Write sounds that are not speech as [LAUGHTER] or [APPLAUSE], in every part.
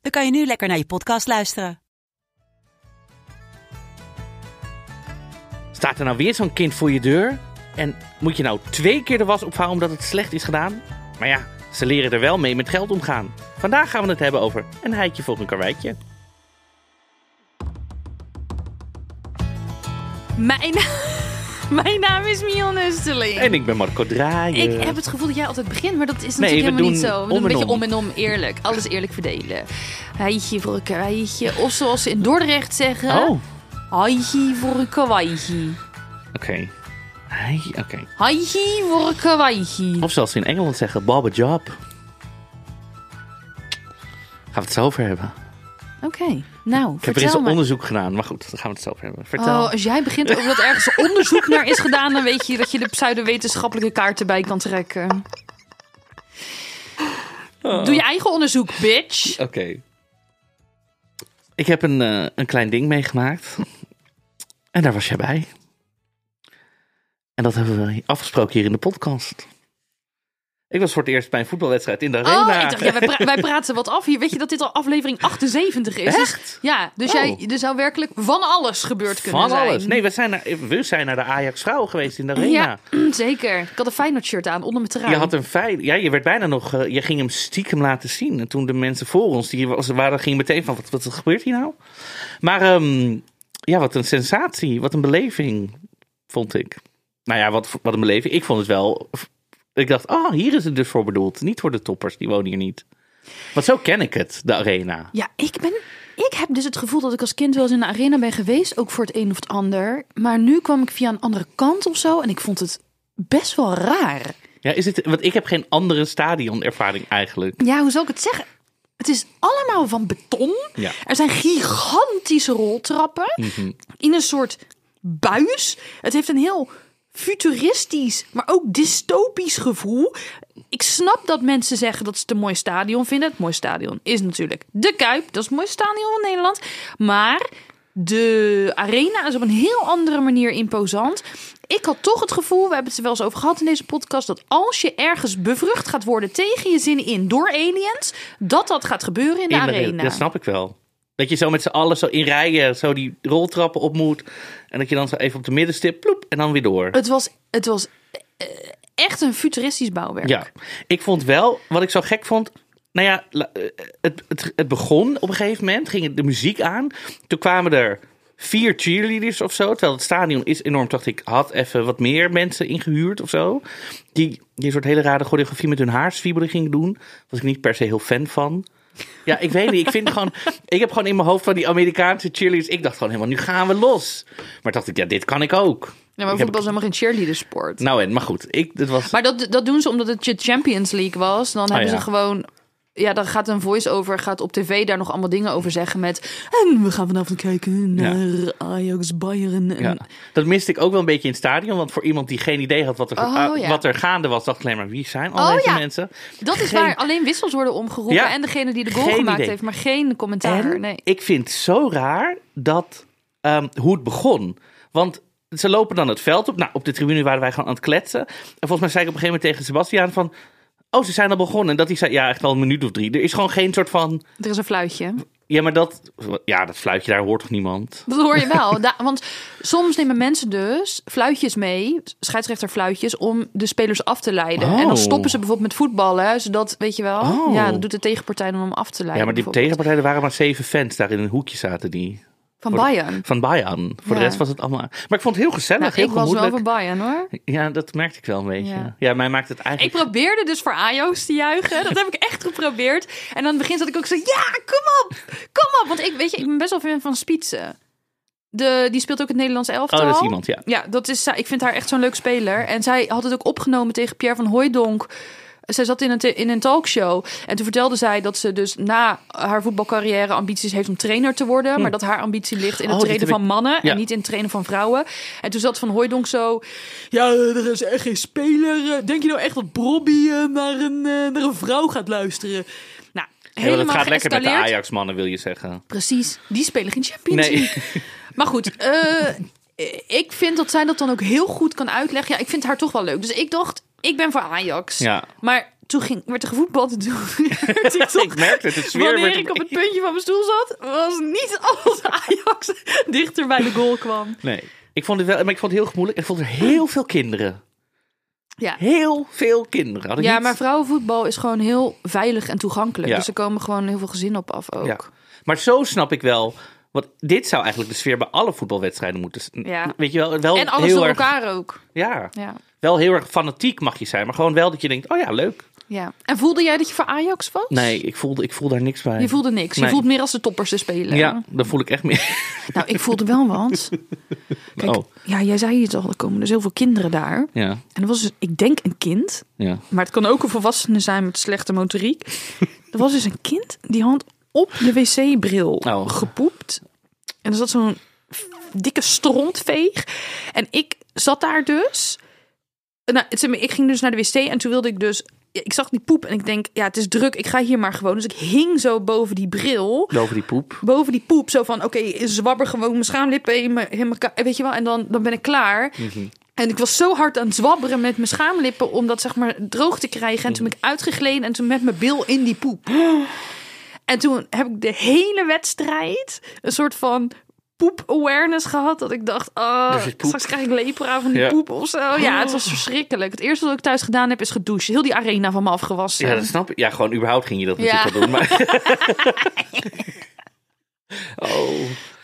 dan kan je nu lekker naar je podcast luisteren. Staat er nou weer zo'n kind voor je deur? En moet je nou twee keer de was opvouwen omdat het slecht is gedaan? Maar ja, ze leren er wel mee met geld omgaan. Vandaag gaan we het hebben over een heitje voor een karweitje. Mijn, [LAUGHS] mijn naam is Mion Nusteling. En ik ben Marco Draaien. Ik heb het gevoel dat jij altijd begint, maar dat is natuurlijk helemaal niet zo. We doen een en beetje om. en om, eerlijk. Alles eerlijk verdelen. Heitje voor een karweitje. Of zoals ze in Dordrecht zeggen. Oh, Heitje voor een karweitje. oké. Oké. Heitje voor een karweitje. Of zoals ze in Engeland zeggen, Bob a job. Gaan we het zo over hebben. Oké, nou, Ik heb er eens onderzoek gedaan, maar goed, daar gaan we het zo over hebben. Vertel. Oh, als jij begint over dat ergens onderzoek naar is gedaan, dan weet je dat je de pseudowetenschappelijke kaart erbij kan trekken. Oh. Doe je eigen onderzoek, bitch. Oké. Ik heb een, eh, een klein ding meegemaakt. En daar was jij bij. En dat hebben we afgesproken hier in de podcast. Ik was voor het eerst bij een voetbalwedstrijd in de arena. Oh, ik dacht, ja, wij, pra- wij praten wat af hier. Weet je dat dit al aflevering 78 is? Dus- Echt? ja, dus Oh. jij, er zou werkelijk van alles gebeurd kunnen Van zijn. alles. Nee, we zijn, naar, we zijn naar de Ajax vrouwen geweest in de arena. Ja, [CLEARS THROAT] zeker. Ik had een Feyenoord shirt aan onder mijn trui. Je had een feit. Ja, je werd bijna nog. eh, je ging hem stiekem laten zien. En toen de mensen voor ons, die was, waren, gingen meteen van: wat, wat gebeurt hier nou? Maar ehm, ja, wat een sensatie. Wat een beleving, vond ik. Nou ja, wat, wat een beleving. Ik vond het wel. Ik dacht, ah, hier is het dus voor bedoeld. Niet voor de toppers, die wonen hier niet. Want zo ken ik het, de arena. Ja, ik ben... Ik heb dus het gevoel dat ik als kind wel eens in de arena ben geweest. Ook voor het een of het ander. Maar nu kwam ik via een andere kant of zo. En ik vond het best wel raar. Ja, is het, want ik heb geen andere stadionervaring eigenlijk. Ja, hoe zal ik het zeggen? Het is allemaal van beton. Ja. Er zijn gigantische roltrappen Mhm. in een soort buis. Het heeft een heel futuristisch, maar ook dystopisch gevoel. Ik snap dat mensen zeggen dat ze het een mooi stadion vinden. Het mooie stadion is natuurlijk de Kuip. Dat is het mooiste stadion van Nederland. Maar de arena is op een heel andere manier imposant. Ik had toch het gevoel, we hebben het er wel eens over gehad in deze podcast, dat als je ergens bevrucht gaat worden tegen je zin in door aliens, dat dat gaat gebeuren in de In de- arena. Dat snap ik wel. Dat je zo met z'n allen zo in rijen zo die roltrappen op moet. En dat je dan zo even op de middenstip ploep en dan weer door. Het was, het was eh, echt een futuristisch bouwwerk. Ja, ik vond wel, wat ik zo gek vond. Nou ja, eh, het, het, het begon op een gegeven moment, ging de muziek aan. Toen kwamen er vier cheerleaders of zo. Terwijl het stadion is enorm. Dacht ik, had even wat meer mensen ingehuurd of zo. Die, die een soort hele rare choreografie met hun haarswiebelen gingen doen. Was ik niet per se heel fan van. Ja, ik weet niet. Ik vind gewoon. Ik heb gewoon in mijn hoofd van die Amerikaanse cheerleaders. Ik dacht gewoon helemaal, nu gaan we los. Maar dacht ik, ja, dit kan ik ook. Ja, maar Ik voetbal is helemaal geen cheerleadersport. Nou en, maar goed. Ik, dit was. Maar dat, dat doen ze omdat het je Champions League was. Dan hebben ja. ze gewoon... Ja, dan gaat een voice-over, gaat op tv daar nog allemaal dingen over zeggen met... En we gaan vanavond kijken naar Ajax, Bayern. En... Ja, dat miste ik ook wel een beetje in het stadion. Want voor iemand die geen idee had wat er, Oh, ja. wat er gaande was, dacht ik alleen maar wie zijn al Oh, deze mensen? Dat is waar alleen wissels worden omgeroepen. En degene die de goal Geen gemaakt idee. heeft, maar geen commentaar. En nee. ik vind het zo raar dat ehm, hoe het begon. Want ze lopen dan het veld op. Nou, op de tribune waren wij gewoon aan het kletsen. En volgens mij zei ik op een gegeven moment tegen Sebastiaan van... Oh, ze zijn al begonnen. En dat hij zei, ja, echt al een minuut of drie. Er is gewoon geen soort van... Er is een fluitje. Ja, maar dat... Ja, dat fluitje, daar hoort toch niemand? Dat hoor je wel. Da- want soms nemen mensen dus fluitjes mee, scheidsrechterfluitjes, om de spelers af te leiden. Oh. En dan stoppen ze bijvoorbeeld met voetballen, zodat, weet je wel, Oh. ja, dat doet de tegenpartij om af te leiden. Ja, maar die bijvoorbeeld. tegenpartij, er waren maar zeven fans. Daar in een hoekje zaten die. Van Voor de- Bayern. Van Bayern. Voor de rest was het allemaal... Maar ik vond het heel gezellig, Nou, heel ik was wel van Bayern hoor. Ja, dat merkte ik wel een beetje. Ja. Ja, mij maakt het Ik eigenlijk... probeerde dus voor Ajax te juichen. Dat heb ik echt geprobeerd. En aan het begin zat ik ook zo, ja, kom op, kom op. Want ik, weet je, ik ben best wel fan van Spitsen. De, die speelt ook het Nederlands elftal. Oh, dat is iemand, ja. Ja, dat is, ik vind haar echt zo'n leuk speler. En zij had het ook opgenomen tegen Pierre van Hooijdonk. Zij zat in een, in een talkshow. En toen vertelde zij dat ze dus na haar voetbalcarrière ambities heeft om trainer te worden. Maar dat haar ambitie ligt in het Oh, trainen van ik- mannen Ja. en niet in het trainen van vrouwen. En toen zat Van Hooijdonk zo... Ja, er is echt geen speler. eh, Denk je nou echt dat Bobby eh, naar, een, eh, naar een vrouw gaat luisteren? Nou, Ja, helemaal want het gaat lekker met de. Ajax-mannen, wil je zeggen. Precies, die spelen geen Champions Nee. League. Maar goed, ik vind dat zij dat dan ook heel goed kan uitleggen. Ja, ik vind haar toch wel leuk. Dus ik dacht, ik ben voor Ajax. Ja. Maar toen ging, werd er gevoetbald en toen [LAUGHS] ik merkte het, het Wanneer werd- ik op het puntje van mijn stoel zat, was niet als Ajax [LAUGHS] dichter bij de goal kwam. Nee. Ik vond het wel, maar ik vond het heel moeilijk. Ik vond er heel veel kinderen. Ja, Heel veel kinderen. Ja niet- maar vrouwenvoetbal is gewoon heel veilig en toegankelijk. Ja. Dus er komen gewoon heel veel gezinnen op af ook. Ja. Maar zo snap ik wel. Want dit zou eigenlijk de sfeer bij alle voetbalwedstrijden moeten. Ja. Weet je wel, wel En alles heel door erg, elkaar ook. Ja, Ja. Wel heel erg fanatiek mag je zijn. Maar gewoon wel dat je denkt, oh ja, leuk. ja. En voelde jij dat je voor Ajax was? Nee, ik voel, ik voel daar niks bij. Je voelde niks. Je voelt meer als de toppers te spelen. Ja, dan voel ik echt meer. [LAUGHS] Nou, ik voelde wel wat. [LAUGHS] Kijk, Oh. ja, jij zei het al, er komen dus heel veel kinderen daar. Ja, En er was dus, ik denk een kind, ja. maar het kan ook een volwassene zijn met slechte motoriek. [LAUGHS] er was dus een kind die had op de wc-bril Oh. gepoept. En er zat zo'n dikke strontveeg. En ik zat daar dus. Nou, ik ging dus naar de wc en toen wilde ik dus. Ik zag die poep en ik denk, ja, het is druk. Ik ga hier maar gewoon. Dus ik hing zo boven die bril Boven die poep. boven die poep. Zo van, oké, zwabber gewoon mijn schaamlippen in mijn, in mijn Weet je wel, en dan, dan ben ik klaar. En ik was zo hard aan het zwabberen met mijn schaamlippen... om dat zeg maar droog te krijgen. En toen ben ik uitgegleden en toen met mijn bil in die poep. [GASPS] En toen heb ik de hele wedstrijd een soort van poep-awareness gehad. Dat ik dacht, oh, straks krijg ik lepra van die Ja. poep of zo. Ja, het was verschrikkelijk. Het eerste wat ik thuis gedaan heb is gedoucht. Heel die arena van me afgewassen. Ja, dat snap ik. Ja, gewoon überhaupt ging je dat Ja. natuurlijk doen. Maar... [LAUGHS] [LAUGHS] oh.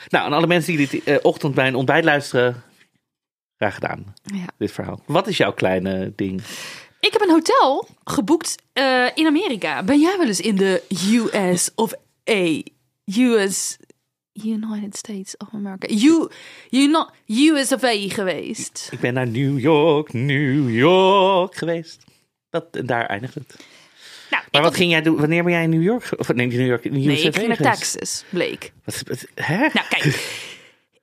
Nou, aan alle mensen die dit eh, ochtend bij een ontbijt luisteren... Graag gedaan, Ja. dit verhaal. Wat is jouw kleine ding? Ik heb een hotel geboekt eh, in Amerika. Ben jij wel eens in de US of A? US... United States of America. U, you not, US of A geweest. Ik ben naar New York, New York geweest. Dat, daar eindigt het. Nou, Maar wat ging jij doen? Wanneer ben jij in New York? Of nee, New York? In Nee, USA ik ging naar? Texas, bleek. Wat, wat- hè? Nou, kijk.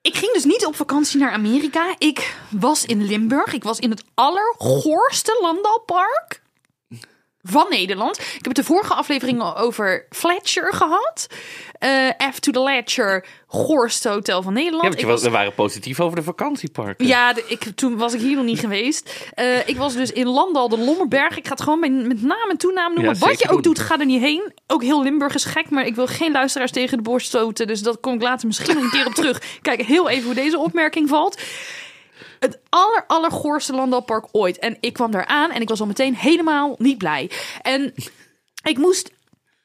Ik ging dus niet op vakantie naar Amerika. Ik was in Limburg. Ik was in het allergoorste landalpark van Nederland. Ik heb het de vorige aflevering over Fletcher gehad. Eh F to the Ledger, goorste hotel van Nederland. Ja, want je was, we waren positief over de vakantieparken. Ja, de- ik, toen was ik hier nog niet [LAUGHS] geweest. Eh, ik was dus in Landal, de Lommerberg. Ik ga het gewoon bij, met naam en toenaam noemen. Ja, Wat je ook doet, ga er niet heen. Ook heel Limburg is gek, maar ik wil geen luisteraars tegen de borst stoten. Dus dat kom ik later misschien nog een keer op terug. Kijk heel even hoe deze opmerking valt. Het aller, allergoorste landalpark ooit. En ik kwam daar aan en ik was al meteen helemaal niet blij. En ik moest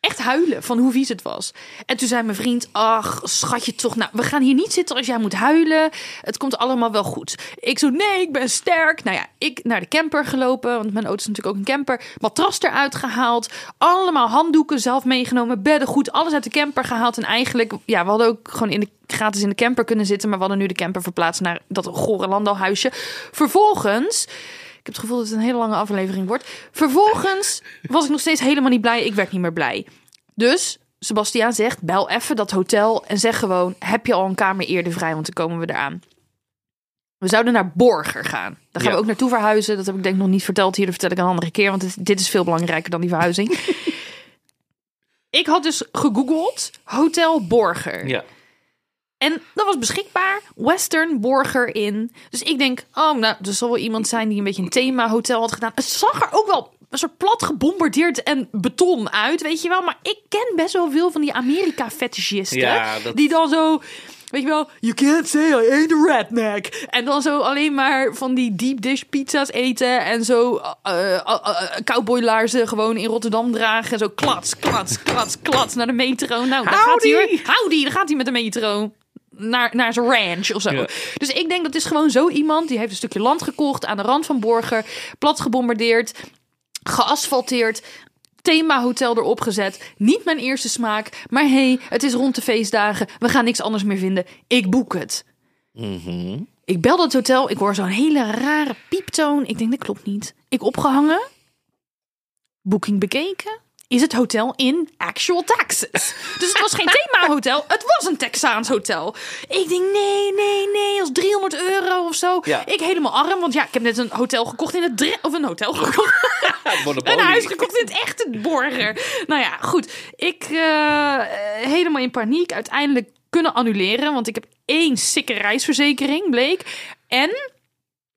echt huilen van hoe vies het was. En toen zei mijn vriend, ach, schatje toch, nou, we gaan hier niet zitten als jij moet huilen. Het komt allemaal wel goed. Ik zo, nee, ik ben sterk. Nou ja, ik naar de camper gelopen, want mijn auto is natuurlijk ook een camper. Matras eruit gehaald, allemaal handdoeken zelf meegenomen, beddengoed, alles uit de camper gehaald. En eigenlijk, ja, we hadden ook gewoon in de, gratis in de camper kunnen zitten, maar we hadden nu de camper verplaatst naar dat gore landalhuisje. Vervolgens... Ik heb het gevoel dat het een hele lange aflevering wordt. Vervolgens was ik nog steeds helemaal niet blij. Ik werd niet meer blij. Dus Sebastiaan zegt: bel even dat hotel en zeg gewoon: heb je al een kamer eerder vrij? Want dan komen we eraan. We zouden naar Borger gaan. Daar gaan Ja. we ook naartoe verhuizen. Dat heb ik denk ik nog niet verteld hier. Dat vertel ik een andere keer. Want dit, dit is veel belangrijker dan die verhuizing. [LAUGHS] ik had dus gegoogeld Hotel Borger. Ja. En dat was beschikbaar. Western Borger in. Dus ik denk, oh, nou, er zal wel iemand zijn die een beetje een thema-hotel had gedaan. Het zag er ook wel een soort plat gebombardeerd en beton uit, weet je wel. Maar ik ken best wel veel van die Amerika-fetishisten. Ja, dat- Die dan zo... Weet je wel, you can't say I ain't a redneck. En dan zo alleen maar van die deep dish pizza's eten. En zo eh, cowboylaarzen gewoon in Rotterdam dragen. En zo klats, klats, klats, klats naar de metro. Nou, daar gaat hij Howdy. hoor. Howdy, daar gaat hij met de metro naar, naar zijn ranch of zo. Ja. Dus ik denk dat is gewoon zo iemand die heeft een stukje land gekocht aan de rand van Borger, plat gebombardeerd, geasfalteerd. Themahotel erop gezet. Niet mijn eerste smaak. Maar hey, het is rond de feestdagen. We gaan niks anders meer vinden. Ik boek het. Ik bel dat hotel. Ik hoor zo'n hele rare pieptoon. Ik denk, dat klopt niet. Ik opgehangen. boeking bekeken. Is het hotel in actual Texas? Dus het was geen themahotel, het was een Texaans hotel. Ik denk, nee, nee, nee, als 300 euro of zo. Ja. Ik helemaal arm, want ja, ik heb net een hotel gekocht in het... Dre- Of een hotel gekocht. [LAUGHS] Een huis gekocht in het echte Borger. Nou ja, goed. Ik eh, helemaal in paniek. Uiteindelijk kunnen annuleren. Want ik heb één sikke reisverzekering, bleek. En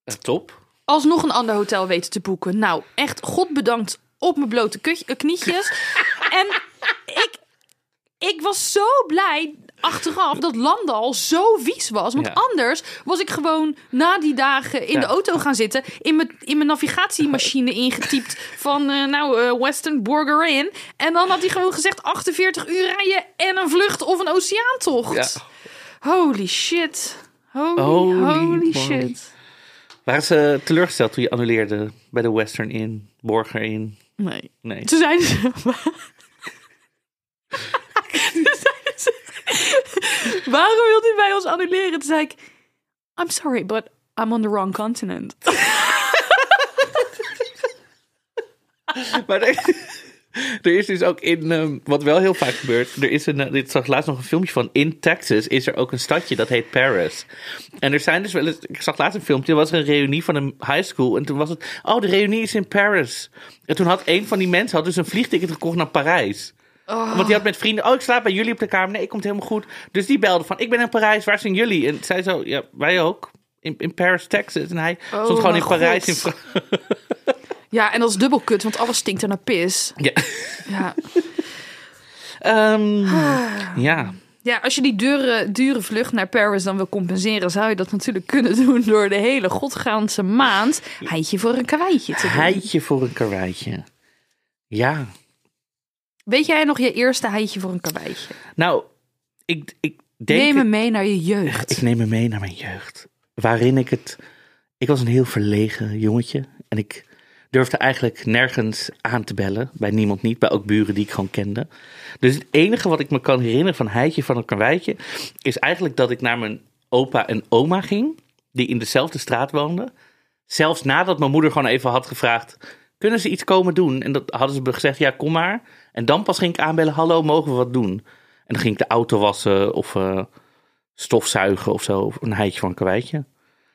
Eh, Top. alsnog een ander hotel weten te boeken. Nou, echt god bedankt op mijn blote eh, knietjes. [LAUGHS] en ik, ik was zo blij achteraf dat Landal zo vies was. Want Ja. anders was ik gewoon na die dagen in Ja. de auto gaan zitten. In mijn, in mijn navigatiemachine ingetypt van eh, nou eh, Western Burger Inn. En dan had hij gewoon gezegd 48 uur rijden en een vlucht of een oceaantocht. Ja. Holy shit. Holy, Holy shit. Waren ze teleurgesteld toen je annuleerde bij de Western Inn, Borger Inn? Nee. Nee. Ze... [LAUGHS] Ze, Waarom wilt u bij ons annuleren? Toen zei ik... I'm sorry, but I'm on the wrong continent. [LAUGHS] Maar [LAUGHS] er, is dus ook in, ehm, wat wel heel vaak gebeurt, er is een, eh, dit zag ik laatst nog een filmpje van, in Texas is er ook een stadje dat heet Paris. En er zijn dus wel eens, ik zag laatst een filmpje, er was een reunie van een high school en toen was het, oh de reunie is in Paris. En toen had een van die mensen had dus een vliegticket gekocht naar Parijs. Want die had met vrienden, oh ik slaap bij jullie op de kamer, nee, komt helemaal goed. Dus die belde van, ik ben in Parijs, waar zijn jullie? En zij zo, ja, wij ook. In, in Paris, Texas. En hij stond gewoon mijn in Parijs. In [LAUGHS] Ja, en dat is dubbel kut, want alles stinkt er naar pis. ja. Ja. Ehm, ja. ja, als je die dure, dure vlucht naar Paris dan wil compenseren... zou je dat natuurlijk kunnen doen door de hele godgaanse maand... heitje voor een karweitje te doen. Heitje voor een karweitje. Ja. Weet jij nog je eerste heitje voor een karweitje? Nou, ik, ik denk... Neem me mee naar je jeugd. ik neem me mee naar mijn jeugd. Waarin ik het... Ik was een heel verlegen jongetje. En ik durfde eigenlijk nergens aan te bellen. Bij niemand niet. Bij ook buren die ik gewoon kende. Dus het enige wat ik me kan herinneren van heitje van een karweitje... is eigenlijk dat ik naar mijn opa en oma ging. Die in dezelfde straat woonden. Zelfs nadat mijn moeder gewoon even had gevraagd... Kunnen ze iets komen doen? En dat hadden ze gezegd, ja, kom maar. En dan pas ging ik aanbellen, hallo, mogen we wat doen? En dan ging ik de auto wassen of eh, stofzuigen of zo. Of een heitje voor een karweitje.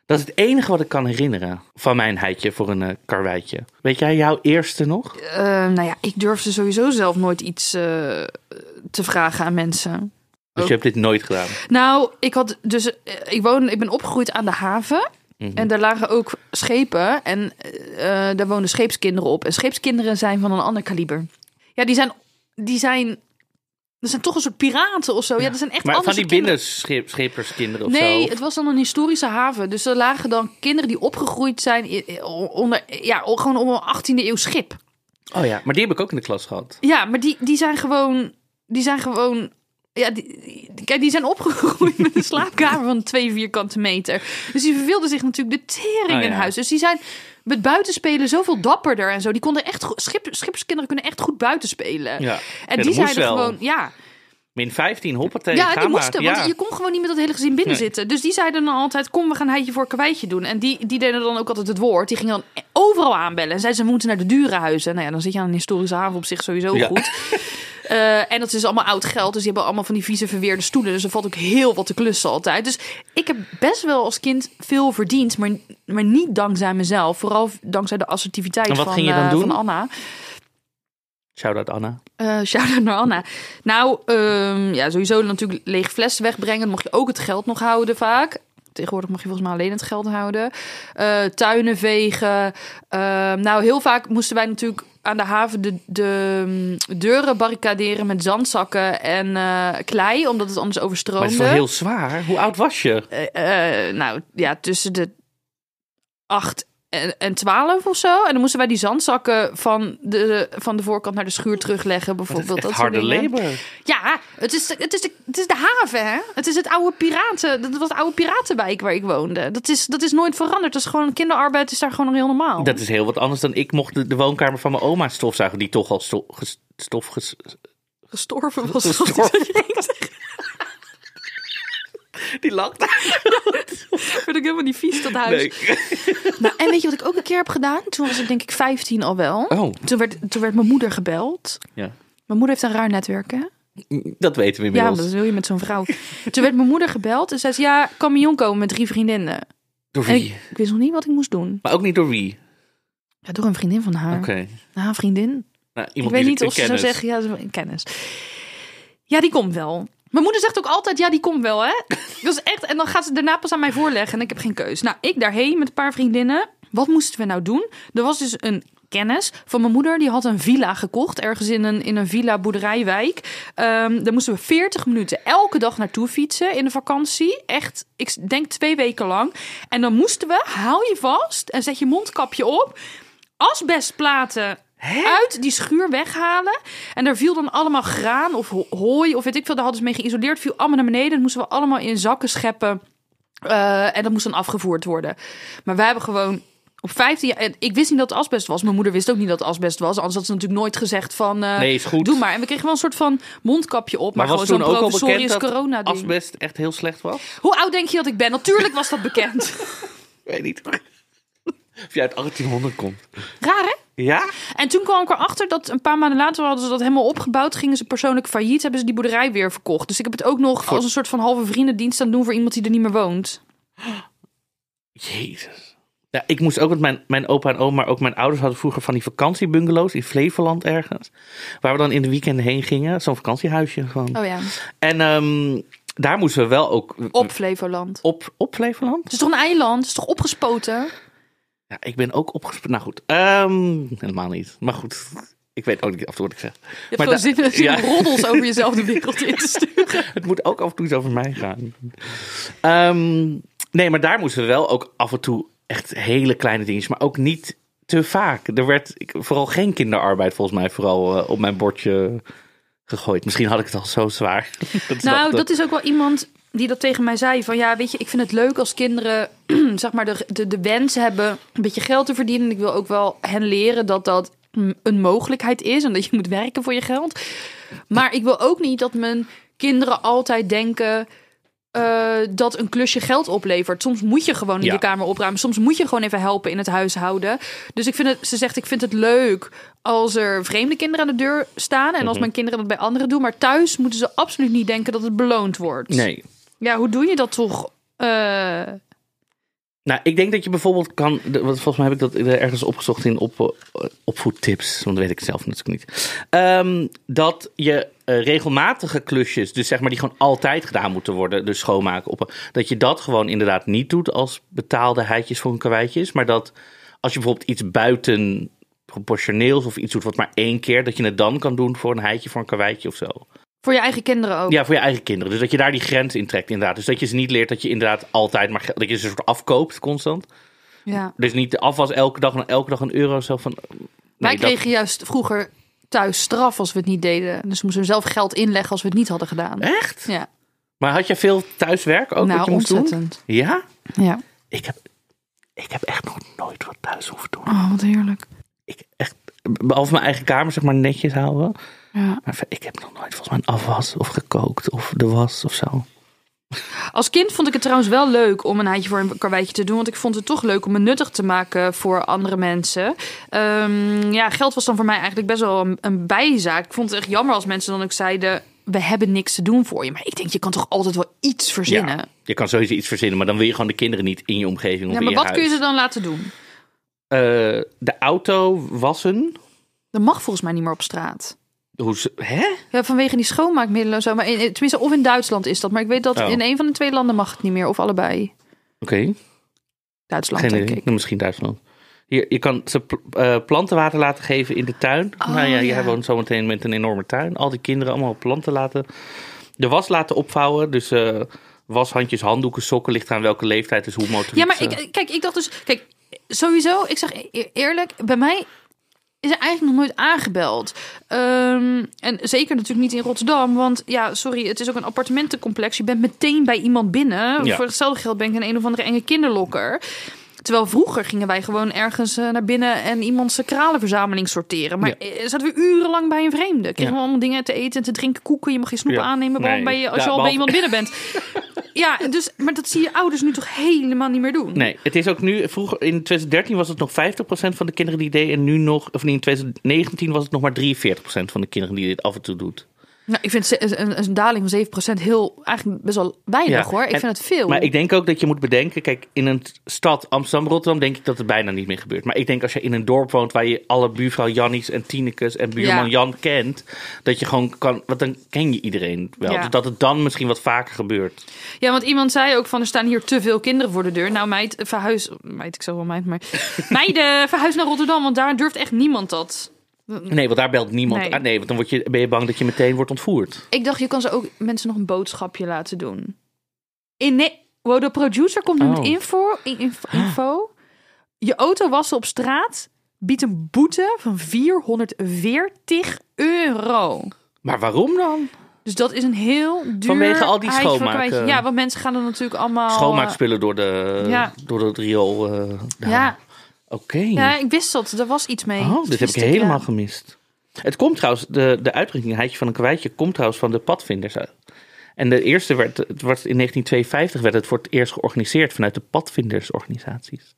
Dat is het enige wat ik kan herinneren van mijn heitje voor een eh, karweitje. Weet jij jouw eerste nog? Eh, nou ja, ik durfde sowieso zelf nooit iets eh, te vragen aan mensen. Dus je hebt dit nooit gedaan. Nou, ik had dus, eh, ik woon, ik ben opgegroeid aan de haven. Mhm. En daar lagen ook schepen en daar woonden scheepskinderen op. En scheepskinderen zijn van een ander kaliber. Ja, die zijn, die zijn, dat zijn toch een soort piraten of zo. Ja, dat zijn echt Maar van andere die soort kinderen. binnenscheperskinderen of Nee, zo? het was dan een historische haven. Dus er lagen dan kinderen die opgegroeid zijn onder, ja, gewoon op een 18e eeuw schip. Oh ja, maar die heb ik ook in de klas gehad. Ja, maar die, die zijn gewoon. Die zijn gewoon. Ja, die, die- kijk, die zijn opgegroeid met een [LAUGHS] slaapkamer van twee vierkante meter. Dus die verveelden zich natuurlijk de tering Oh, in ja. huis. Dus die zijn met buitenspelen zoveel dapperder en zo. Die konden echt goed. Schip, schipperskinderen kunnen echt goed buitenspelen. Ja. En Ja, die wel. gewoon. Ja, Min 15, hoppatee, ja die moesten. Ja. Want je kon gewoon niet met dat hele gezin binnen Nee. zitten. Dus die zeiden dan altijd: Kom, we gaan heitje voor karweitje doen. En die, die deden dan ook altijd het woord. Die gingen dan overal aanbellen. En zeiden ze: moeten naar de dure huizen. Nou ja, dan zit je aan een historische haven op zich sowieso Ja. goed. [LAUGHS] Eh, en dat is allemaal oud geld. Dus die hebben allemaal van die vieze verweerde stoelen. Dus er valt ook heel wat te klussen altijd. Dus ik heb best wel als kind veel verdiend. Maar, maar niet dankzij mezelf. Vooral dankzij de assertiviteit En wat van, ging je dan eh, doen? van Anna. Shout-out Anna. Eh shout-out naar Anna. Nou, ehm, ja, sowieso natuurlijk lege flessen wegbrengen. Dan mocht je ook het geld nog houden vaak. Tegenwoordig mag je volgens mij alleen het geld houden. Tuinen vegen. Ehm, nou, heel vaak moesten wij natuurlijk aan de haven de, de mm, deuren barricaderen met zandzakken en eh, klei, omdat het anders Maar overstroomde. het is wel heel zwaar. Hoe oud was je? Eh, eh, nou ja, tussen de 8 en, en 12 of zo. En dan moesten wij die zandzakken van de, van de voorkant naar de schuur terugleggen, bijvoorbeeld. is echt dat soort harde dingen. labor. Ja, het is, de, het, is de, het is de haven, hè? Het is het oude piraten. Dat was de oude piratenwijk waar ik woonde. Dat is, dat is nooit veranderd. Dat is gewoon kinderarbeid, is daar gewoon nog heel normaal. Dat is heel wat anders dan ik mocht de, de woonkamer van mijn oma stofzuigen, die toch al stof... ges- gestorven was. Gestorven. [LAUGHS] [LAUGHS] Die lacht. [LAUGHS] Word ik helemaal niet vies tot huis. Nee. [LAUGHS] Nou, en weet je wat ik ook een keer heb gedaan? Toen was ik denk ik 15 al wel. Oh, Toen, werd, toen werd mijn moeder gebeld. ja. Mijn moeder heeft een raar netwerk, hè? Dat weten we Ja, inmiddels. dat wil je met zo'n vrouw. Toen werd mijn moeder gebeld en zei ze... Ja, kan komen met drie vriendinnen. Door wie? ik, ik wist nog niet wat ik moest doen. Maar ook niet door wie? Ja, door een vriendin van haar. Oké. Nou, een vriendin. Nou, Ik iemand weet die niet of ze zou zeggen... Ja, ze- kennis. Ja, die komt wel. Mijn moeder zegt ook altijd, ja, die komt wel, hè? [LAUGHS] Dat is echt... En dan gaat ze daarna pas aan mij voorleggen en ik heb geen keus. Nou, ik daarheen met een paar vriendinnen. Wat moesten we nou doen? Er was dus een kennis van mijn moeder. Die had een villa gekocht, ergens in een, in een villa boerderijwijk. Ehm daar moesten we 40 minuten elke dag naartoe fietsen in de vakantie. Echt, ik denk twee weken lang. En dan moesten we, hou je vast en zet je mondkapje op... asbestplaten uit die schuur weghalen. En daar viel dan allemaal graan of ho- hooi of weet ik veel. Daar hadden ze mee geïsoleerd. Viel allemaal naar beneden. Dat moesten we allemaal in zakken scheppen. Eh, en dat moest dan afgevoerd worden. Maar wij hebben gewoon op 15 jaar... en Ik wist niet dat het asbest was. Mijn moeder wist ook niet dat het asbest was. Anders had ze natuurlijk nooit gezegd van... eh, Nee, is goed. Doe maar. En we kregen wel een soort van mondkapje op. Maar, gewoon zo'n professorisch dat corona-ding. asbest echt heel slecht was? Hoe oud denk je dat ik ben? Natuurlijk was dat bekend. [LAUGHS] Weet niet. Of je uit 1800 komt. Raar, hè? Ja? En toen kwam ik erachter dat een paar maanden later hadden ze dat helemaal opgebouwd. Gingen ze persoonlijk failliet, hebben ze die boerderij weer verkocht. Dus ik heb het ook nog als een soort van halve vriendendienst aan doen voor iemand die er niet meer woont. Jezus. Ja, ik moest ook met mijn, mijn opa en oma, maar ook mijn ouders hadden vroeger van die vakantiebungalows in Flevoland ergens. Waar we dan in de weekenden heen gingen. Zo'n vakantiehuisje gewoon. Oh ja, En ehm, daar moesten we wel ook... op Flevoland. Op, op Flevoland? Het is toch een eiland? Het is toch opgespoten? Ja, ik ben ook opgesproken. Nou goed, ehm, helemaal niet. Maar goed, ik weet ook niet af en toe wat ik zeg. Je hebt Maar gewoon da- zin, zin ja. roddels over [LAUGHS] jezelf de wereld in te sturen. Het moet ook af en toe eens over mij gaan. Ehm, nee, maar daar moesten we wel ook af en toe echt hele kleine dingetjes, maar ook niet te vaak. Er werd ik, vooral geen kinderarbeid volgens mij vooral eh, op mijn bordje gegooid. Misschien had ik het al zo zwaar. [LAUGHS] dat Nou, dat- dat is ook wel iemand die dat tegen mij zei. Van ja, weet je, ik vind het leuk als kinderen [CLEARS THROAT] zeg maar de, de, de wens hebben een beetje geld te verdienen. Ik wil ook wel hen leren dat dat een mogelijkheid is en dat je moet werken voor je geld. Maar ik wil ook niet dat mijn kinderen altijd denken eh, dat een klusje geld oplevert. Soms moet je gewoon in Ja. kamer opruimen. Soms moet je gewoon even helpen in het huishouden. Dus ik vind het, ze zegt, ik vind het leuk als er vreemde kinderen aan de deur staan. En Mhm. als mijn kinderen dat bij anderen doen. Maar thuis moeten ze absoluut niet denken dat het beloond wordt. Nee. Ja, hoe doe je dat toch? Eh, Nou, ik denk dat je bijvoorbeeld kan. Volgens mij heb ik dat ergens opgezocht in op, eh, opvoedtips. Want dat weet ik zelf natuurlijk niet. Ehm, dat je eh, regelmatige klusjes, dus zeg maar die gewoon altijd gedaan moeten worden, dus schoonmaken, op, dat je dat gewoon inderdaad niet doet als betaalde heidjes voor een karweitjes. Maar dat als je bijvoorbeeld iets buiten proportioneels of iets doet wat maar één keer, dat je het dan kan doen voor een heidje, voor een karweitje of zo. Voor je eigen kinderen ook. Ja, voor je eigen kinderen. Dus dat je daar die grens in trekt, inderdaad. Dus dat je ze niet leert dat je inderdaad altijd maar dat je ze soort afkoopt constant. Ja. Dus niet de afwas elke dag en elke dag een euro zo van. Wij dat- kregen juist vroeger thuis straf als we het niet deden. Dus we moesten zelf geld inleggen als we het niet hadden gedaan. Echt? Ja, Maar had je veel thuiswerk ook wat nou je moest doen? Ja? Ja. Ik heb, ik heb echt nog nooit wat thuis hoeven doen. Oh, wat heerlijk. Ik echt, behalve mijn eigen kamer zeg maar netjes houden. Ja. Maar ik heb nog nooit volgens mij een afwas of gekookt of de was of zo. Als kind vond ik het trouwens wel leuk om een heidje voor een karweitje te doen. Want ik vond het toch leuk om me nuttig te maken voor andere mensen. Ehm, ja, geld was dan voor mij eigenlijk best wel een, een bijzaak. Ik vond het echt jammer als mensen dan ook zeiden... we hebben niks te doen voor je. Maar ik denk, je kan toch altijd wel iets verzinnen? Ja, je kan sowieso iets verzinnen, maar dan wil je gewoon de kinderen niet in je omgeving of Ja, maar wat kun je ze dan laten doen? Eh, de auto wassen. Dat mag volgens mij niet meer op straat. Hoe ze, hè? Ja, vanwege die schoonmaakmiddelen en zo. Maar in, tenminste, of in Duitsland is dat. Maar ik weet dat Oh. in een van de twee landen mag het niet meer. Of allebei. Oké. Duitsland, Geen denk ik. Nou, Misschien Duitsland. Hier, je kan ze eh, plantenwater laten geven in de tuin. Oh, nou ja, ja. jij woont zometeen met een enorme tuin. Al die kinderen allemaal planten laten. De was laten opvouwen. Dus eh washandjes, handdoeken, sokken. Ligt aan welke leeftijd. Dus hoe motorisch. Ja, maar ik, kijk, ik dacht dus... Kijk, sowieso, ik zeg e- eerlijk, bij mij is er eigenlijk nog nooit aangebeld. Ehm, en zeker natuurlijk niet in Rotterdam, want ja, sorry, het is ook een appartementencomplex. Je bent meteen bij iemand binnen. Ja. Voor hetzelfde geld ben ik een een of andere enge kinderlokker. Terwijl vroeger gingen wij gewoon ergens eh, naar binnen en iemand zijn kralenverzameling sorteren. Maar Ja. eh, zaten we urenlang bij een vreemde. Kregen Ja. we allemaal dingen te eten en te drinken, koeken. Je mag geen snoep Ja. aannemen Nee. je, als je al bij iemand binnen bent. [LAUGHS] Ja, dus, maar dat zie je ouders nu toch helemaal niet meer doen? Nee, het is ook nu, vroeger in 2013 was het nog 50% van de kinderen die deden. En nu nog, of in 2019 was het nog maar 43% van de kinderen die dit af en toe doet. Nou, ik vind een, een daling van 7% heel, eigenlijk best wel weinig hoor. Ik en- vind het veel. Maar ik denk ook dat je moet bedenken, kijk, in een stad Amsterdam, Rotterdam, denk ik dat het bijna niet meer gebeurt. Maar ik denk als je in een dorp woont waar je alle buurvrouw Jannies en Tinekes en buurman Ja. Jan kent, dat je gewoon kan, want dan ken je iedereen wel. Ja. Dus dat het dan misschien wat vaker gebeurt. Ja, want iemand zei ook van er staan hier te veel kinderen voor de deur. Nou meid, verhuis... Meid, ik zou wel meid, maar... [LAUGHS] Meiden, verhuis naar Rotterdam, want daar durft echt niemand dat. Nee, want daar belt niemand Nee. aan. Nee, want dan word je, ben je bang dat je meteen wordt ontvoerd. Ik dacht, je kan ze ook mensen nog een boodschapje laten doen. In nee, wow, de producer komt nu met Oh. info, in- info, info. Je auto wassen op straat biedt een boete van 440 euro. Maar waarom dan? Dus dat is een heel duur... Vanwege al die schoonmaken. kwijtje. Ja, want mensen gaan er natuurlijk allemaal... Schoonmaakspullen door, de, ja. door het riool. eh, Ja, Oké. ja, ik wist dat. Er was iets mee. Oh, dit heb ik helemaal ja. gemist. Het komt trouwens, de, de uitdrukking heitje van een kwijtje komt trouwens van de padvinders uit. En de eerste werd, het was in 1952 werd het voor het eerst georganiseerd vanuit de padvindersorganisaties.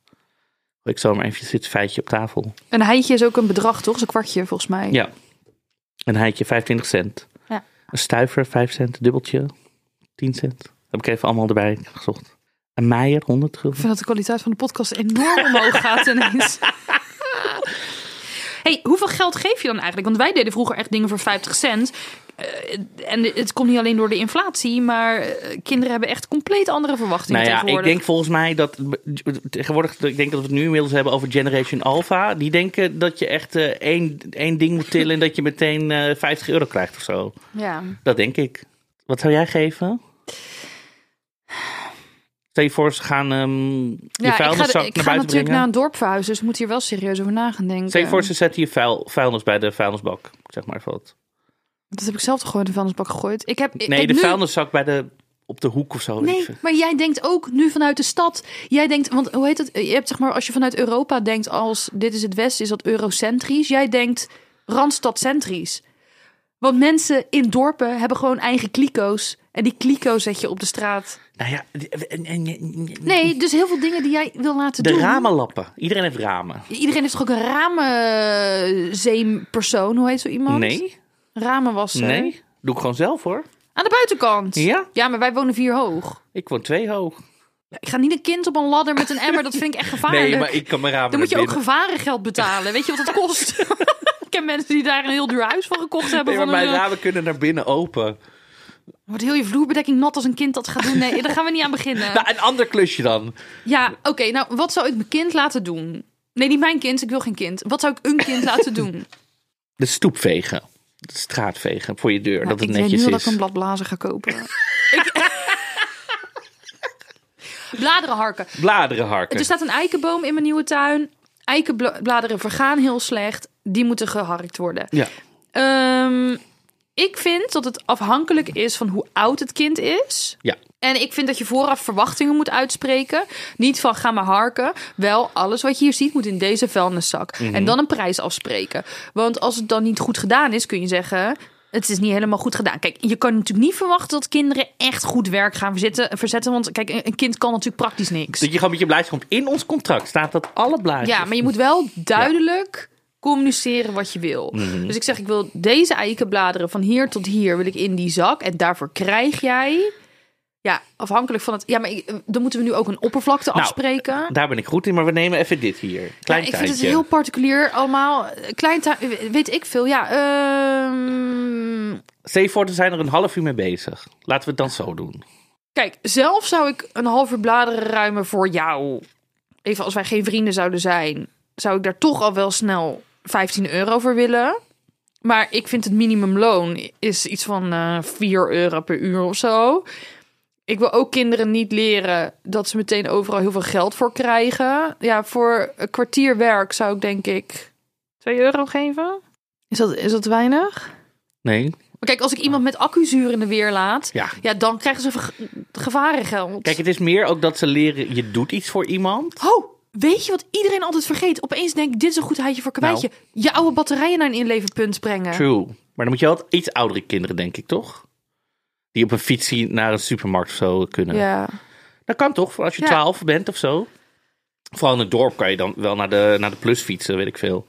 Ik zal maar even dit feitje op tafel. Een heitje is ook een bedrag, toch? Is een kwartje, volgens mij. Ja. Een heitje 25 cent. Ja. Een stuiver 5 cent, een dubbeltje 10 cent. Heb ik even allemaal erbij gezocht. Een meijer 100 Ik gulden. vind dat de kwaliteit van de podcast enorm omhoog gaat ineens. hey, hoeveel geld geef je dan eigenlijk? Want wij deden vroeger echt dingen voor 50 cent. Eh, en het komt niet alleen door de inflatie, maar eh, kinderen hebben echt compleet andere verwachtingen Nou ja, ik denk volgens mij dat tegenwoordig, ik denk dat we het nu inmiddels hebben over Generation Alpha. Die denken dat je echt eh, één, één ding moet tillen en dat je meteen eh 50 euro krijgt of zo. Ja. Dat denk ik. Wat zou jij geven? Stel je voor, ze gaan ehm je Ja, ik ga, vuilniszak ik naar ga buiten natuurlijk naar brengen. een dorp verhuizen, dus ik moet hier wel serieus over na gaan denken. Stel je voor, ze zetten je vuil, vuilnis bij de vuilnisbak. Ik Zeg maar wat. Dat heb ik zelf toch gewoon in de vuilnisbak gegooid. Ik heb, Nee, kijk, de nu- vuilniszak bij de, op de hoek of zo. ik Nee, maar jij denkt ook nu vanuit de stad. Jij denkt, want hoe heet het? Je hebt zeg maar, als je vanuit Europa denkt als dit is het Westen, is dat eurocentrisch. Jij denkt randstadcentrisch. Want mensen in dorpen hebben gewoon eigen kliko's. En die kliko's zet je op de straat. Nou ja, Nee, dus heel veel dingen die jij wil laten de doen. ramenlappen. Iedereen heeft ramen. Iedereen heeft toch ook een ramenzeempersoon? Hoe heet zo iemand? Nee, Ramenwasser. nee. Doe ik gewoon zelf hoor. Aan de buitenkant. Ja? Ja, maar wij wonen vier hoog. Ik woon twee hoog. Ik ga niet een kind op een ladder met een emmer. Dat vind ik echt [LAUGHS] gevaarlijk. Nee, maar ik kan mijn ramen Dan moet je ook binnen. gevarengeld betalen. Weet je wat dat kost? [LAUGHS] ik ken mensen die daar een heel duur huis van gekocht hebben. Nee, maar van mijn een, eh, ramen kunnen naar binnen open. Wordt heel je vloerbedekking nat als een kind dat gaat doen? Nee, daar gaan we niet aan beginnen. [LAUGHS] Nou, een ander klusje dan. Ja, oké. nou, wat zou ik mijn kind laten doen? Nee, niet mijn kind. Ik wil geen kind. Wat zou ik een kind laten doen? [LAUGHS] De stoep vegen. De straat vegen voor je deur. Nou, dat het ik netjes nu al is. dat ik een blad blazen ga kopen. ik... [LAUGHS] Bladeren harken. Bladeren harken. Er staat een eikenboom in mijn nieuwe tuin. Eikenbladeren vergaan heel slecht. Die moeten geharkt worden. Ja. Ehm, ik vind dat het afhankelijk is van hoe oud het kind is. Ja. En ik vind dat je vooraf verwachtingen moet uitspreken. Niet van ga maar harken. Wel, alles wat je hier ziet moet in deze vuilniszak. Mhm. En dan een prijs afspreken. Want als het dan niet goed gedaan is, kun je zeggen... Het is niet helemaal goed gedaan. Kijk, je kan natuurlijk niet verwachten dat kinderen echt goed werk gaan verzetten. verzetten want kijk, een een kind kan natuurlijk praktisch niks. Dat je gewoon met je blaadje komt. In ons contract staat dat alle blaadjes. Ja, maar je moet wel duidelijk communiceren wat je wil. Mhm. Dus ik zeg, ik wil deze eikenbladeren van hier tot hier wil ik in die zak. En daarvoor krijg jij... Ja, afhankelijk van het... Ja, maar ik- dan moeten we nu ook een oppervlakte Nou, afspreken. Daar ben ik goed in, maar we nemen even dit hier. Ja, Klein ik vind het heel particulier allemaal. Klein weet ik veel. Ja, ehm, voor, er zijn er een half uur mee bezig. Laten we het dan zo doen. Kijk, zelf zou ik een half uur bladeren ruimen voor jou. Even als wij geen vrienden zouden zijn, zou ik daar toch al wel snel 15 euro voor willen. Maar ik vind het minimumloon is iets van eh 4 euro per uur of zo. Ik wil ook kinderen niet leren dat ze meteen overal heel veel geld voor krijgen. Ja, voor een kwartier werk zou ik denk ik 2 euro geven. Is dat, is dat weinig? Nee? Maar kijk, als ik iemand met accuzuur in de weer laat, Ja. ja, dan krijgen ze ge- gevarengeld. Kijk, het is meer ook dat ze leren, je doet iets voor iemand. Oh, weet je wat iedereen altijd vergeet? Opeens denk ik, dit is een goed heitje voor kwijtje. Je oude batterijen naar een inleverpunt brengen. True. Maar dan moet je wel iets oudere kinderen, denk ik, toch? Die op een fietsie naar een supermarkt of zo kunnen. Ja. Dat kan toch, voor als je Ja. 12 bent of zo. Vooral in het dorp kan je dan wel naar de, naar de plus fietsen, weet ik veel.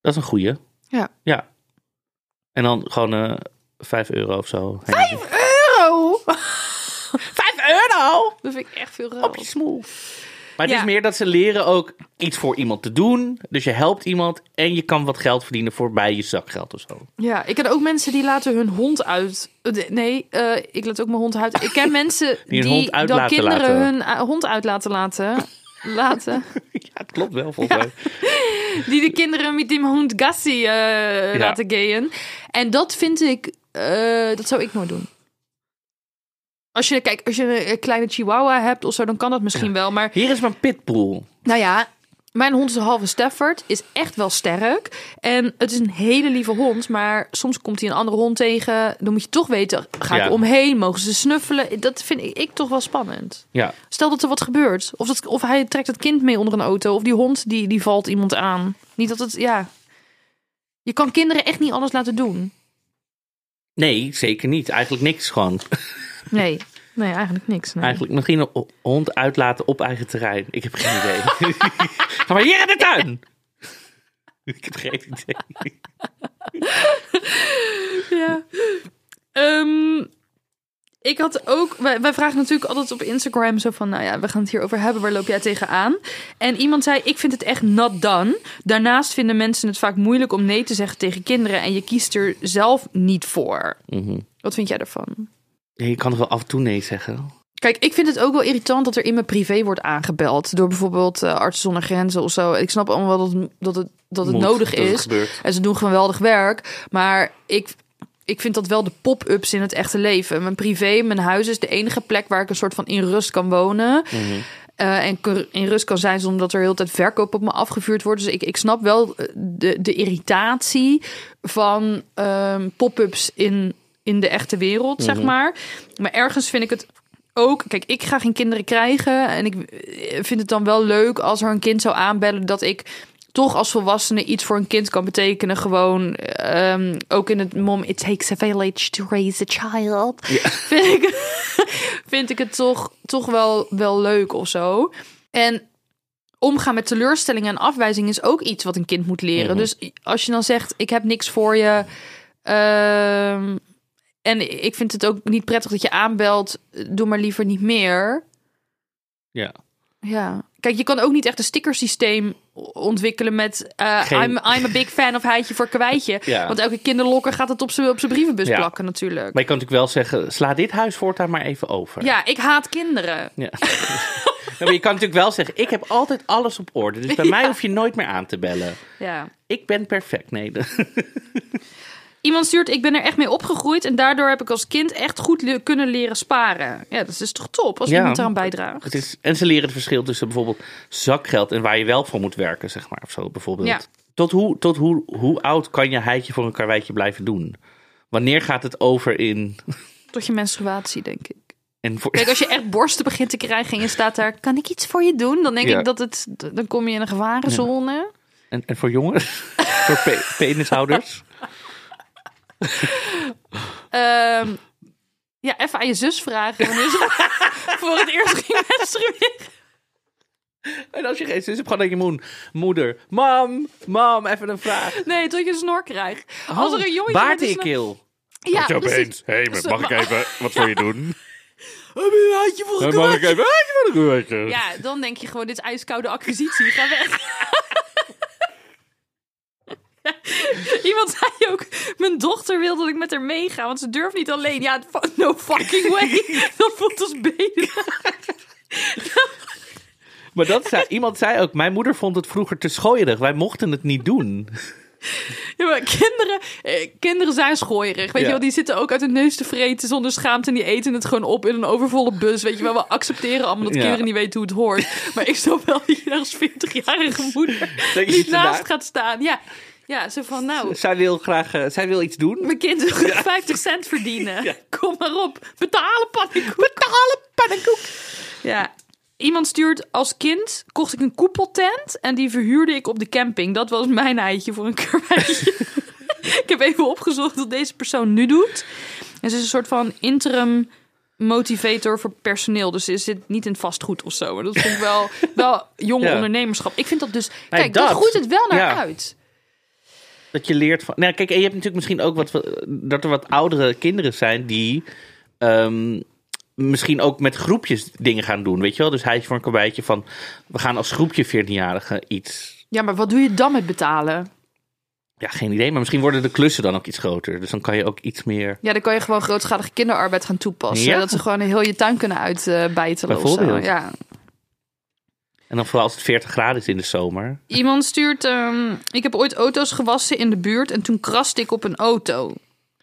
Dat is een goeie. Ja. Ja. En dan gewoon eh 5 euro of zo. Euro! [LAUGHS] 5 euro? Dat vind ik echt veel Op je geld. smoel. Maar het Ja. is meer dat ze leren ook iets voor iemand te doen. Dus je helpt iemand en je kan wat geld verdienen voorbij je zakgeld of zo. Ja, ik ken ook mensen die laten hun hond uit. Nee, eh, ik laat ook mijn hond uit. Ik ken mensen [LAUGHS] die, hun hond uit kinderen laten. hun eh, hond uit laten laten. [LAUGHS] laten. Ja, het klopt wel volgens mij. [LAUGHS] Die de kinderen met die hond Gassi eh, laten gayen. En dat vind ik, dat zou ik nooit doen. Als je, kijk, als je een kleine chihuahua hebt of zo, dan kan dat misschien wel. Maar Hier is mijn pitbull. nou ja, mijn hond is een halve Stafford, is echt wel sterk. En het is een hele lieve hond, maar soms komt hij een andere hond tegen. Dan moet je toch weten, ga Ja. ik omheen? Mogen ze snuffelen? Dat vind ik, ik toch wel spannend. Ja, Stel dat er wat gebeurt. Of, dat, of hij trekt het kind mee onder een auto. Of die hond die, die valt iemand aan. Niet dat het, ja... Je kan kinderen echt niet alles laten doen. nee, zeker niet. Eigenlijk niks gewoon. Nee, nee eigenlijk niks. Nee. Eigenlijk misschien een ho- hond uitlaten op eigen terrein. Ik heb geen idee. [LAUGHS] Ga maar hier in de tuin. [LAUGHS] Ik heb geen idee. [LAUGHS] Ja. Ehm, ik had ook... Wij, wij vragen natuurlijk altijd op Instagram zo van... Nou ja, we gaan het hierover hebben. Waar loop jij tegenaan? En iemand zei, ik vind het echt not done. Daarnaast vinden mensen het vaak moeilijk om nee te zeggen tegen kinderen. En je kiest er zelf niet voor. Mhm. Wat vind jij ervan? Je kan toch wel af en toe nee zeggen. Kijk, ik vind het ook wel irritant dat er in mijn privé wordt aangebeld. Door bijvoorbeeld eh, Artsen zonder Grenzen of zo. Ik snap allemaal wel dat, het- dat het, dat het Moet, nodig dat is. En ze doen geweldig werk. Maar ik, ik vind dat wel de pop-ups in het echte leven. Mijn privé, mijn huis is de enige plek waar ik een soort van in rust kan wonen. Mhm. Eh, en in rust kan zijn zonder dat er heel de tijd verkoop op me afgevuurd wordt. Dus ik, ik snap wel eh, de, de irritatie van ehm, pop-ups in, in de echte wereld, zeg Mhm. maar. Maar ergens vind ik het ook... Kijk, ik ga geen kinderen krijgen. En ik vind het dan wel leuk als er een kind zou aanbellen... dat ik toch als volwassene iets voor een kind kan betekenen. Gewoon ehm, ook in het mom... It takes a village to raise a child. [LAUGHS] Vind, ik, vind ik het toch, toch wel, wel leuk of zo. En omgaan met teleurstellingen en afwijzing is ook iets wat een kind moet leren. Mhm. Dus als je dan zegt, ik heb niks voor je... ehm, en ik vind het ook niet prettig dat je aanbelt. Doe maar liever niet meer. Ja. Ja. Kijk, je kan ook niet echt een stickersysteem ontwikkelen met... eh, Geen- I'm, I'm a big fan of heitje voor kwijtje. Ja. Want elke kinderlokker gaat het op zijn op brievenbus Ja. plakken natuurlijk. Maar je kan natuurlijk wel zeggen, sla dit huis voortaan maar even over. Ja, ik haat kinderen. Ja. [LAUGHS] Maar je kan natuurlijk wel zeggen, ik heb altijd alles op orde. Dus bij [LAUGHS] mij hoef je nooit meer aan te bellen. Ja. Ik ben perfect. Nee, [LAUGHS] Iemand stuurt, ik ben er echt mee opgegroeid en daardoor heb ik als kind echt goed le- kunnen leren sparen. Ja, dat is toch top als Ja. iemand eraan bijdraagt. het is, en ze leren het verschil tussen bijvoorbeeld zakgeld en waar je wel voor moet werken, zeg maar. Of zo, bijvoorbeeld. Ja. Tot, hoe, tot hoe, hoe oud kan je heitje voor een karweitje blijven doen? Wanneer gaat het over in... [LAUGHS] Tot je menstruatie, denk ik. En voor, Kijk, als je echt borsten begint te krijgen en je staat daar, kan ik iets voor je doen? Dan denk Ja. ik dat het, dan kom je in een gevarenzone. en, en voor jongens? [LAUGHS] voor pe- penishouders? [LAUGHS] [LAUGHS] Ehm, ja, even aan je zus vragen wanneer ze [LAUGHS] voor het eerst ging menstrueren. En als je geen zus hebt, gewoon aan je moen, moeder. Mam, mam, even een vraag. Nee, tot je een snor krijgt. Als er een jongetje Baard een in je keel. Ja, precies. opeens. Hé, hey, mag ik even wat voor je doen? [LAUGHS] Heb je een handje voor een Mag ik even wat voor een? Ja, dan denk je gewoon, dit is ijskoude acquisitie. Ga weg. [LAUGHS] Iemand zei ook, mijn dochter wil dat ik met haar meega, want ze durft niet alleen. Ja, no fucking way. [LAUGHS] Dat voelt als benen. [LAUGHS] Maar dat zei, iemand zei ook, mijn moeder vond het vroeger te schooierig. Wij mochten het niet doen. Ja, maar kinderen, eh, kinderen zijn schooierig. Weet Ja. je wel, die zitten ook uit hun neus te vreten zonder schaamte. En die eten het gewoon op in een overvolle bus. Weet je wel, we accepteren allemaal dat Ja. kinderen niet weten hoe het hoort. Maar ik snap wel dat je als 40-jarige moeder niet naast gaat staan. Ja, ja zo van nou... Zij wil graag, eh, zij wil iets doen. Mijn kind wil 50 cent verdienen. [LAUGHS] Kom maar op. Betalen pannenkoek. Betalen pannenkoek. Ja. Iemand stuurt als kind kocht ik een koepeltent en die verhuurde ik op de camping. Dat was mijn eitje voor een karweitje. [LAUGHS] ik heb even opgezocht wat deze persoon nu doet. En ze is een soort van interim motivator voor personeel. Dus ze zit niet in vastgoed of zo. Maar dat vind ik wel, wel [LAUGHS] jong Ja. ondernemerschap. Ik vind dat dus... Kijk, dat dat. groeit het wel naar Ja. uit. Dat je leert van. Nou, kijk, en je hebt natuurlijk misschien ook wat. Dat er wat oudere kinderen zijn die. ehm, misschien ook met groepjes dingen gaan doen. Weet je wel? Dus hij is voor een karweitje van. We gaan als groepje 14-jarigen iets. Ja, maar wat doe je dan met betalen? Ja, geen idee. Maar misschien worden de klussen dan ook iets groter. Dus dan kan je ook iets meer. Ja, dan kan je gewoon grootschalige kinderarbeid gaan toepassen. Ja. Dat ze gewoon heel je tuin kunnen of zo. Bijvoorbeeld. Ja. En dan vooral als het 40 graden is in de zomer. Iemand stuurt... ehm, ik heb ooit auto's gewassen in de buurt en toen kraste ik op een auto.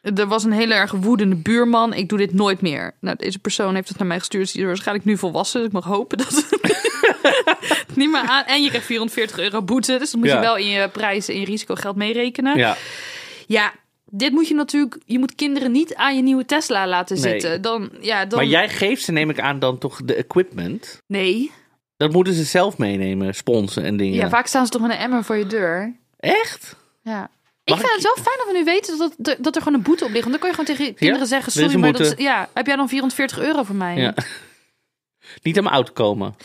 Er was een heel erg woedende buurman. Ik doe dit nooit meer. Nou, deze persoon heeft het naar mij gestuurd. Die is waarschijnlijk nu volwassen. Dus ik mag hopen dat het [LAUGHS] niet meer aan... En je krijgt 440 euro boete. Dus dan moet Ja. je wel in je prijzen en je risicogeld meerekenen. Ja. Ja, dit moet je natuurlijk... Je moet kinderen niet aan je nieuwe Tesla laten Nee. zitten. Dan, ja, dan... Maar jij geeft ze, neem ik aan, dan toch de equipment. Nee. Dat moeten ze zelf meenemen, sponsen en dingen. Ja, vaak staan ze toch met een emmer voor je deur. Echt? Ja. Ik vind ik- het wel fijn dat we nu weten dat, dat, dat er gewoon een boete op ligt. Want dan kan je gewoon tegen je kinderen zeggen... Sorry, maar dat, ja, heb jij dan 440 euro voor mij? Ja. [LAUGHS] Niet aan mijn auto komen.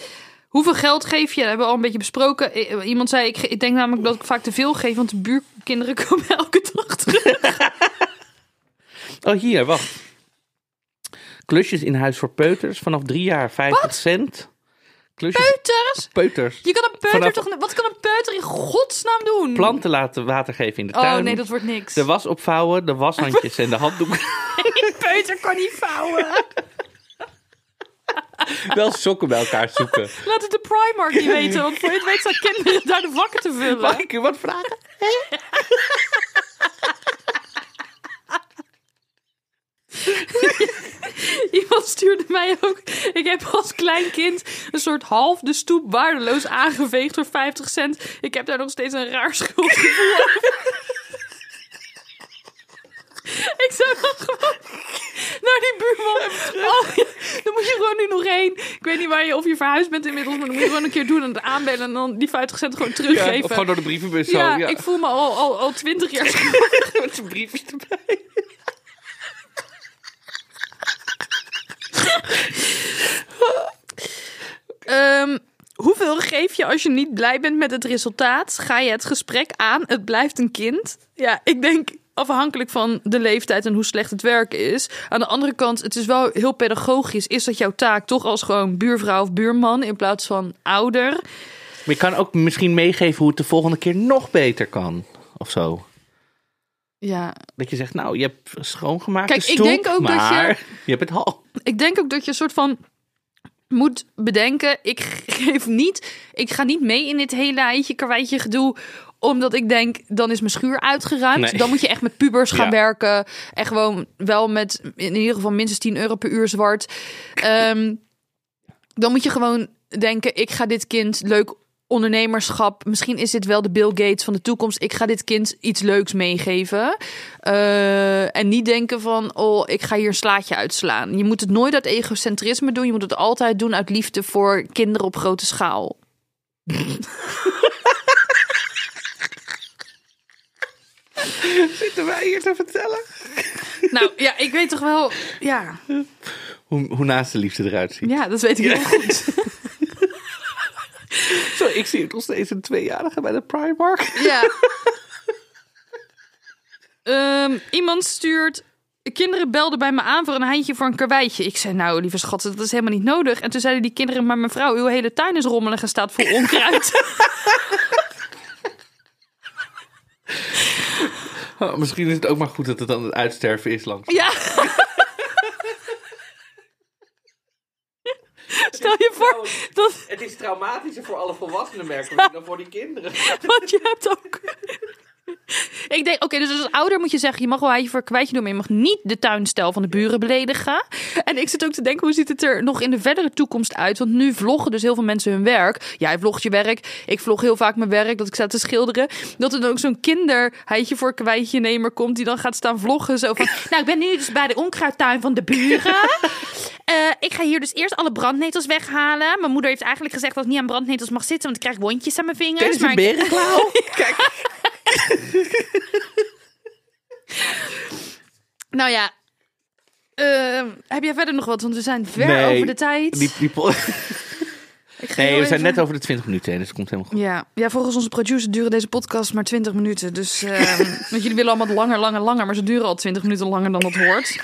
Hoeveel geld geef je? Dat hebben we al een beetje besproken. I- Iemand zei, ik, ik denk namelijk dat ik vaak te veel geef... want de buurkinderen [LAUGHS] komen elke dag terug. [LAUGHS] Oh, hier, wacht. Klusjes in huis voor peuters vanaf drie jaar 50 cent. Klusjes, Peuters? peuters. Je kan een peuter Vanaf- toch... Wat kan een peuter in godsnaam doen? Planten laten water geven in de Oh tuin. nee, dat wordt niks. De was opvouwen, de washandjes en de handdoeken. [LAUGHS] Die peuter kan niet vouwen. [LAUGHS] Wel sokken bij elkaar zoeken. Laat het de Primark niet weten. Want voor je het weet staan kinderen daar de vakken te vullen. Mag ik u wat vragen? [LAUGHS] [LAUGHS] Iemand stuurde mij ook. Ik heb als klein kind een soort half de stoep waardeloos aangeveegd voor 50 cent. Ik heb daar nog steeds een raar schuldgevoel over. [LAUGHS] Ik zou dan gewoon naar die buurman. Oh, ja, dan moet je gewoon nu nog heen. Ik weet niet waar je of je verhuisd bent inmiddels, maar dan moet je gewoon een keer doen en het aanbellen en dan die 50 cent gewoon Ja, teruggeven. of gewoon door de brievenbus ja, Ja, ik voel me al, al, al 20 jaar. [LAUGHS] Met zijn briefjes erbij. Ehm, hoeveel geef je als je niet blij bent met het resultaat? Ga je het gesprek aan? Het blijft een kind. Ja, ik denk afhankelijk van de leeftijd en hoe slecht het werken is. Aan de andere kant, het is wel heel pedagogisch. Is dat jouw taak toch als gewoon buurvrouw of buurman in plaats van ouder? Maar je kan ook misschien meegeven hoe het de volgende keer nog beter kan. Of zo. Ja, Dat je zegt, nou, je hebt schoongemaakt Kijk, de ik denk ook dat je- je hebt het al. ik denk ook dat je een soort van moet bedenken. Ik geef niet, ik ga niet mee in dit hele eitje karweitje gedoe omdat ik denk, dan is mijn schuur uitgeruimd. Nee. Dan moet je echt met pubers gaan Ja. werken. En gewoon wel met in ieder geval minstens 10 euro per uur zwart. Ehm, dan moet je gewoon denken, ik ga dit kind leuk ondernemerschap. Misschien is dit wel de Bill Gates van de toekomst. Ik ga dit kind iets leuks meegeven. Eh, en niet denken van, oh, ik ga hier een slaatje uitslaan. Je moet het nooit uit egocentrisme doen. Je moet het altijd doen uit liefde voor kinderen op grote schaal. Zitten wij hier te vertellen? Nou ja, ik weet toch wel. Ja, Hoe, hoe naast de liefde eruit ziet. ja dat weet ik heel goed. [LAUGHS] Ik zie nog steeds een tweejarige bij de Primark. Ja. [LAUGHS] Ehm, iemand stuurt. Kinderen belden bij me aan voor een handje voor een karweitje. Ik zei, nou, lieve schat, dat is helemaal niet nodig. En toen zeiden die kinderen, maar mevrouw, uw hele tuin is rommelig en staat vol onkruid. [LAUGHS] Oh, misschien is het ook maar goed dat het dan het uitsterven is langs. ja. Stel je voor dat, Het is traumatischer voor alle volwassenen, merken we, dan voor die kinderen. want je hebt ook... [LAUGHS] Ik denk, oké, dus als ouder moet je zeggen, je mag wel handje voor kwijtje doen, maar je mag niet de tuinstijl van de buren beledigen. En ik zit ook te denken, hoe ziet het er nog in de verdere toekomst uit? Want nu vloggen dus heel veel mensen hun werk. Jij vlogt je werk, ik vlog heel vaak mijn werk, dat ik sta te schilderen. Dat er dan ook zo'n kinderheidje voor kwijtje nemer komt, die dan gaat staan vloggen. Zo van, [LAUGHS] nou, ik ben nu dus bij de onkruidtuin van de buren. [LAUGHS] Eh, ik ga hier dus eerst alle brandnetels weghalen. Mijn moeder heeft eigenlijk gezegd dat ik niet aan brandnetels mag zitten, want ik krijg wondjes aan mijn vingers. Dit is een maar berenklauw. Kijk. [LAUGHS] Nou ja, Eh, heb jij verder nog wat? Want we zijn ver Nee, over de tijd. Die, [LAUGHS] nee, we zijn even- net over de 20 minuten heen, dus het komt helemaal goed. Ja. ja, volgens onze producer duren deze podcast maar 20 minuten. Dus eh, [LAUGHS] want jullie willen allemaal langer, langer, langer. Maar ze duren al 20 minuten langer dan dat hoort.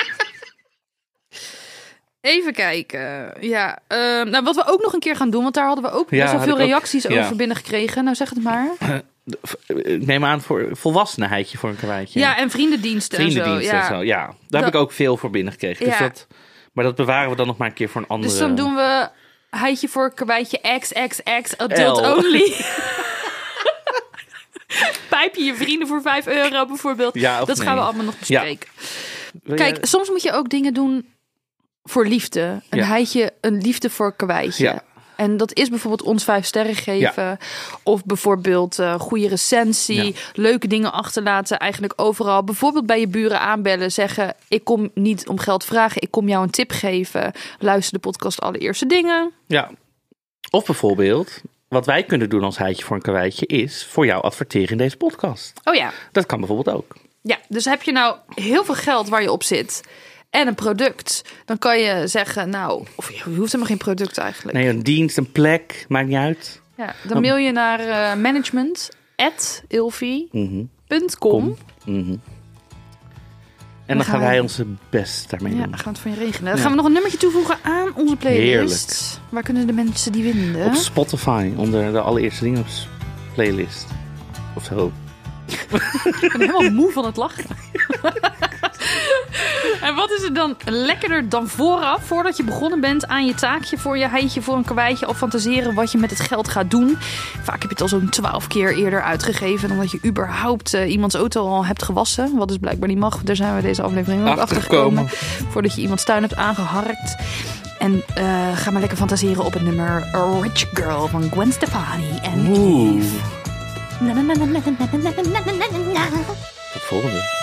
Even kijken. Ja, eh, nou, wat we ook nog een keer gaan doen, want daar hadden we ook Ja, best wel had veel ik ook. reacties Ja. over binnengekregen. Nou, zeg het maar. [CLEARS THROAT] Ik neem aan voor volwassenheidje voor een karweitje. Ja, en vriendendiensten, Vriendendiensten en en zo. zo. Ja. Ja, daar heb ik ook veel voor binnengekregen. Dus Ja. dat, maar dat bewaren we dan nog maar een keer voor een andere... Dus dan doen we heitje voor karweitje XXX adult L. only. [LAUGHS] Pijp je je vrienden voor 5 euro bijvoorbeeld. Ja, dat gaan we allemaal nog Ja. bespreken. Wil Kijk, soms moet je ook dingen doen voor liefde. Een Ja. heitje, een liefde voor karweitje. En dat is bijvoorbeeld ons vijf sterren geven. Of bijvoorbeeld eh goede recensie. Ja. Leuke dingen achterlaten. Eigenlijk overal. Bijvoorbeeld bij je buren aanbellen. Zeggen, ik kom niet om geld vragen. Ik kom jou een tip geven. Luister de podcast Allereerste Dingen. Ja. Of bijvoorbeeld, wat wij kunnen doen als heitje voor een karweitje is voor jou adverteren in deze podcast. Oh ja. Dat kan bijvoorbeeld ook. Ja, dus heb je nou heel veel geld waar je op zit en een product, dan kan je zeggen, nou, of je hoeft helemaal geen product eigenlijk. Nee, een dienst, een plek, maakt niet uit. Ja, dan mail je naar eh management@ilfi.com. Kom. Mhm. En dan gaan gaan wij we- onze best daarmee Ja, doen. dan gaan we het van je regelen. Dan Ja. gaan we nog een nummertje toevoegen aan onze playlist. Heerlijk. Waar kunnen de mensen die vinden? Op Spotify, onder de allereerste dingen op playlist. Of zo. [LAUGHS] Ik ben helemaal moe van het lachen. [LAUGHS] En wat is er dan lekkerder dan vooraf, voordat je begonnen bent aan je taakje voor je heitje, voor een kwijtje of fantaseren wat je met het geld gaat doen? Vaak heb je het al zo'n twaalf keer eerder uitgegeven dan dat je überhaupt iemands auto al hebt gewassen. Wat dus blijkbaar niet mag. Daar zijn we deze aflevering ook achter gekomen. Voordat je iemands tuin hebt aangeharkt. En ga maar lekker fantaseren op het nummer Rich Girl van Gwen Stefani en Oeh. Eve. Volgende.